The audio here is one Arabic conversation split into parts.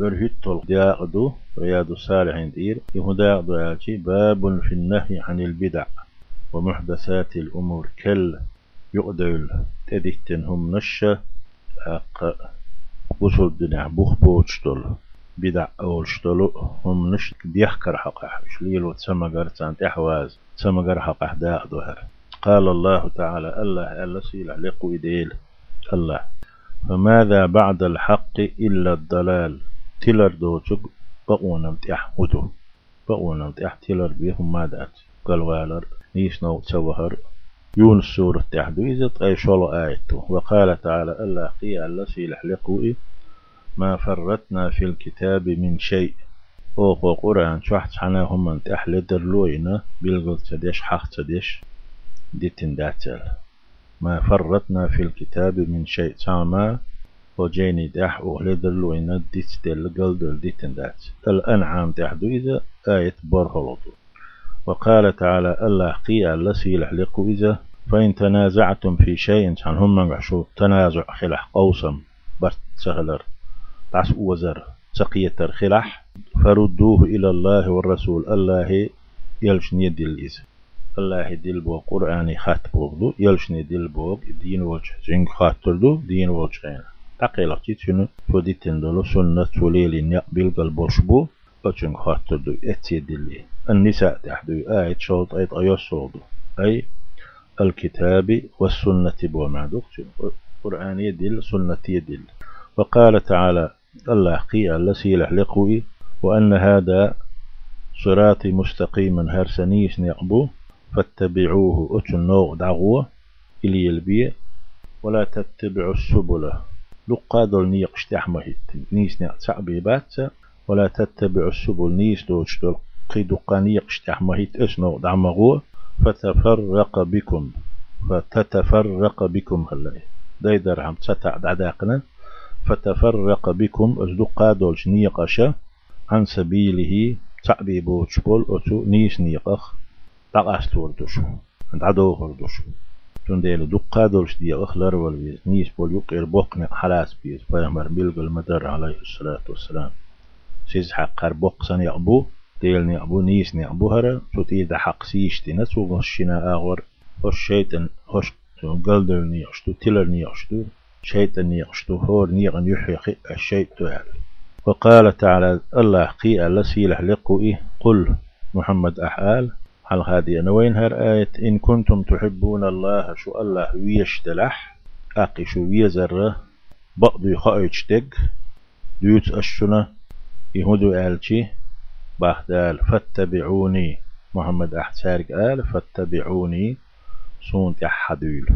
برهت الدياقدو رياض الصالحين دير يهداق دوالشي باب في النهي عن البدع ومحدثات الأمور كل يقدل تدكتن هم نشة أق وصل الدنيا بوخ بوشتل. بدع أول شتلو هم نش ديحكر حقح شليل تسمى تان تحواز تسمى حقح داء ظهر قال الله تعالى الله ألا سيل عليق إديل الله فماذا بعد الحق إلا الضلال؟ تلر دوتك بقونا متح ودو بقونا متح تلر بيهم مادات قال والر نيس نو تسوهر يونس سورة تحدو إذا أي شلو آيته وقال تعالى الله قي الله سيل عليق ما فرتنا في الكتاب من شيء. أو قرآن شحت حنا هم أنت أحلى درلوينا بيلغل تديش حق تديش ديتن داتل. ما فرطنا في الكتاب من شيء. تاما وجيني داح أهل درلوينا ديت دل قل دل ديتن دات الأنعام تحدو إذا آية برهلطو وقال تعالى الله قي الله سيلح لقو إذا فإن تنازعتم في شيء عن هم شو تنازع خلح قوسم برت سهلر. تعس وزر سقية خلح فردوه إلى الله والرسول. الله يلشن يدي الإذن الله دل بو قرآن خات بوغدو يلشن دل بوغ دين وجه. جنگ خاطردو دين وجهين فدي تندلو سنة توليل يقبل قلبوش بو وجنگ خاطردو اتي دلي النساء تحدو آية شوط آية أيوصودو أي الكتاب والسنة بو معدوك قرآن يدل سنة يدل وقال تعالى الله قي الذي لحلقوي وأن هذا صراطي مستقيما هرسنيس نقبو فاتبعوه أتنو دعوة إلي البيع ولا تتبعوا السبل لقا دول نيقش تحمهت نيس نيق تعبيبات ولا تتبعوا السبل. نيس دوش دول قي دقا نيقش تحمهت اسنو دعمغو. فتفرق بكم. فتتفرق بكم هلاي داي درهم تتع دعداقنا فتفرق بكم. أزدقا دولش نيقشا عن سبيله تعبي بوش بول أتو نيس نيقخ. تقاس توردوش عند عدو هردوش تون ديلو دقا دولش دي أخلر والبيز نيس بول يقير بوقن حلاس بيز فيمر بيلغ المدر عليه الصلاة والسلام. سيز حقار بوق سن يقبو ديل نيقبو نيس نيقبو هرا تو تيدا حق سيشتي نسو غشنا آغور. هش شيطان هش قلدر نيقشتو تلر نيقشتو شيطان نيقشتو هور نيغن يحيي الشيطان وقال تعالى الله قي الذي لحلقوا إيه قل محمد أحال هل هذه أنا وين هر آية؟ إن كنتم تحبون الله شو الله ويشتلح أقي شو ويزر بعض يخايش دق. ديوت أشنا يهودو آلتي. بحدال فاتبعوني. محمد أحسارك آل فاتبعوني. سونت أحدول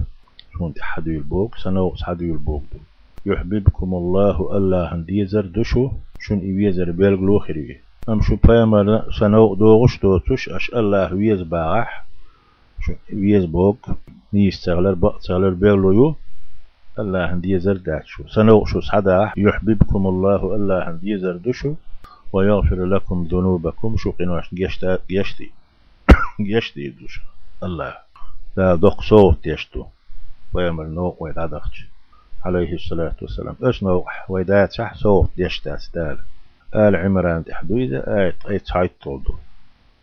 سونت أحدول بوك. سنوقس حدول بوك يحببكم الله الله ديزر دشو شن إيزر بيلغلو خريه أم شو بيامر سنو دوغش دوتش أش الله ويز باغح شو ويز بوك نيس تغلر بق تغلر بيغلو يو الله ديزر داتشو. سنو شو سعدا يحببكم الله الله ديزر دشو ويغفر لكم ذنوبكم شو قنواش جشتا جشتي. جشتي دوش الله. لا دق صوت يشتو ويمر نوق ويدعدخش عليه الصلاة والسلام. إيش نوح ويدات صح صوت يشتا ستال. آل عمران تحديد آية آية هاي طولدو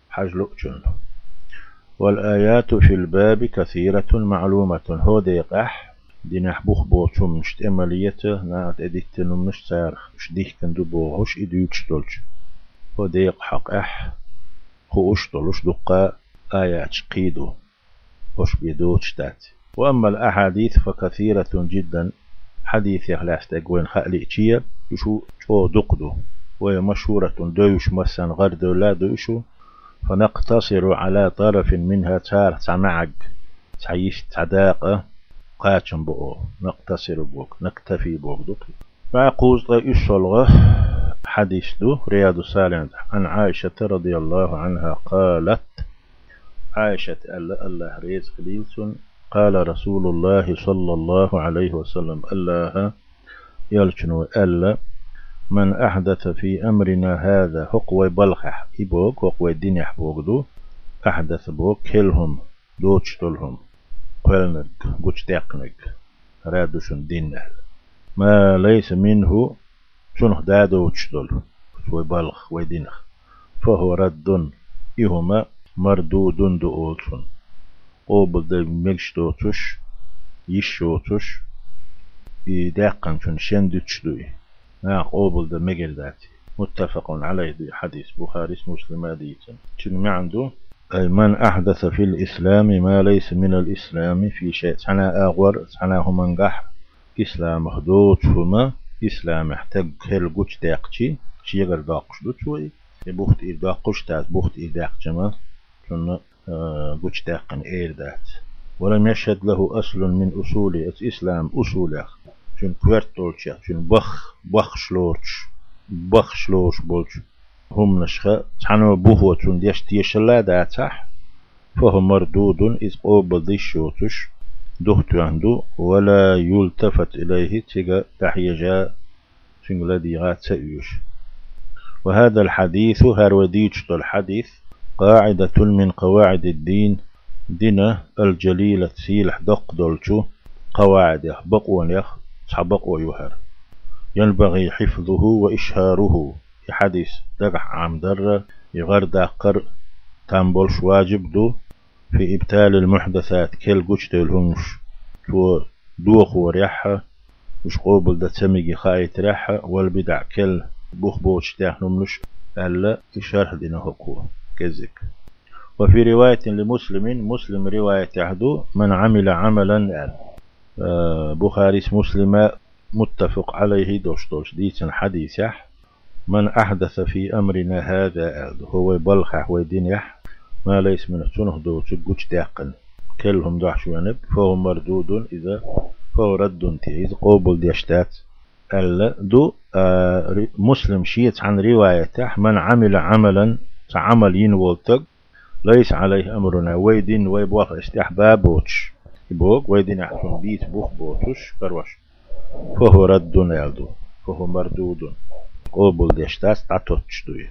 حاج لؤجن والآيات في الباب كثيرة معلومة. هو ديقح دينح بوخ بوچو مشت اماليته نات إديت نمش سارخ مش ديك كندو بوغش اديوش دولش هو ديق حق أح. خوش دولش دقا آيات قيدو. وش بيدوش تات وأما الأحاديث فكثيرة جدا. حديث يخلاص تقوين خألي اتشيا يشو شو دقدو. وهي مشهورة. دوش مسن غرد لا دوشو فنقتصر على طرف منها تار تمعق تعيش تعداقة قاتم بؤو. نقتصر بوك نكتفي بوك دوك. فأقوز إشلغة حديث دو رياض الصالحين عن عائشة رضي الله عنها قالت عائشة ألا الله ريز خليلسون قال رسول الله صلى الله عليه وسلم الله يلشنو ألا من أحدث في أمرنا هذا حقوي بلخح إبوك حقوي دين دو. أحدث بوك كلهم دوش تلهم قلنك قوش تقنك. رادوشن دين ما ليس منه شنخ دادو وتشدل وبلخ ودينخ فهو رد إهما مردود دؤولتون قوبل دا ملش دوتوش يشوتوش داقن شن شندوش دوي نا قوبل دا مجل متفق عليه دي حديث بخاري مسلم ديتن شنو ما عنده؟ أي من أحدث في الإسلام ما ليس من الإسلام في شيء. سنا أغور سنا هم نجح إسلام هدوت فما إسلام احتاج خير قوش داقشي شيغر داقش دوت شوي. بوخت إير داقش تات بوخت إير داقشما شن قوش داقن إير دات ولم يشهد له أصل من أصول الإسلام أصوله شن كويرت دولشا شن بخ بخ شلورش بخ شلوش بولش هم نشخة تحنو بوهو تون ديش ديش لا داتح فهو مردود إذ قوبل دي شوتش دهت عنده ولا يلتفت إليه تيغا تحيجا شنو الذي غات سيوش وهذا الحديث هروديج الحديث قاعدة من قواعد الدين دينا الجليلة سيلح دق دولشو قواعد يخ يخ تحبق ويهر ينبغي حفظه وإشهاره. في حديث دقح عام در يغر داقر تنبولش واجب دو. في إبتال المحدثات كل قوش تلهمش تو دوخ وريحة وش قوبل دا تسميجي خايت ريحة والبدع كل بوخ بوش تاحنمش ألا إشارح دينا هقوه كذك وفي رواية لمسلم مسلم رواية عهدو من عمل عملا آه، بخاري مسلم متفق عليه دوش دوش ديتن حديث من أحدث في أمرنا هذا هو بلخ ويدين ما ليس من سنه دو تقوش داقن كلهم دعش ونب فهو مردود إذا فهو رد إذا قوبل ديشتات. ألا دو آه مسلم شيت عن روايته من عمل عملا تعمل ينولتق ليس عليه أمرنا. ويدين ويبوخ استحباب Бог вайдинахтун бит бух ботуш карваш. Фохо раддун элду, фохо мардудун. Кобул дештас атотчдуи.